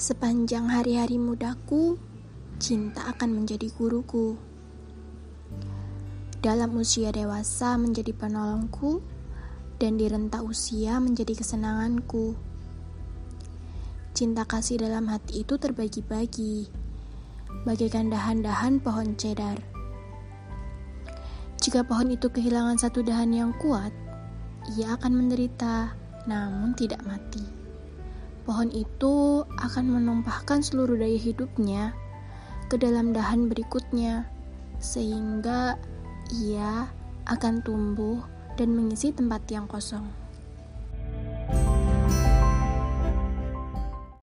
Sepanjang hari-hari mudaku, cinta akan menjadi guruku. Dalam usia dewasa menjadi penolongku, dan di rentah usia menjadi kesenanganku. Cinta kasih dalam hati itu terbagi-bagi, bagaikan dahan-dahan pohon cedar. Jika pohon itu kehilangan satu dahan yang kuat, ia akan menderita, namun tidak mati pohon itu akan menumpahkan seluruh daya hidupnya ke dalam dahan berikutnya, sehingga ia akan tumbuh dan mengisi tempat yang kosong.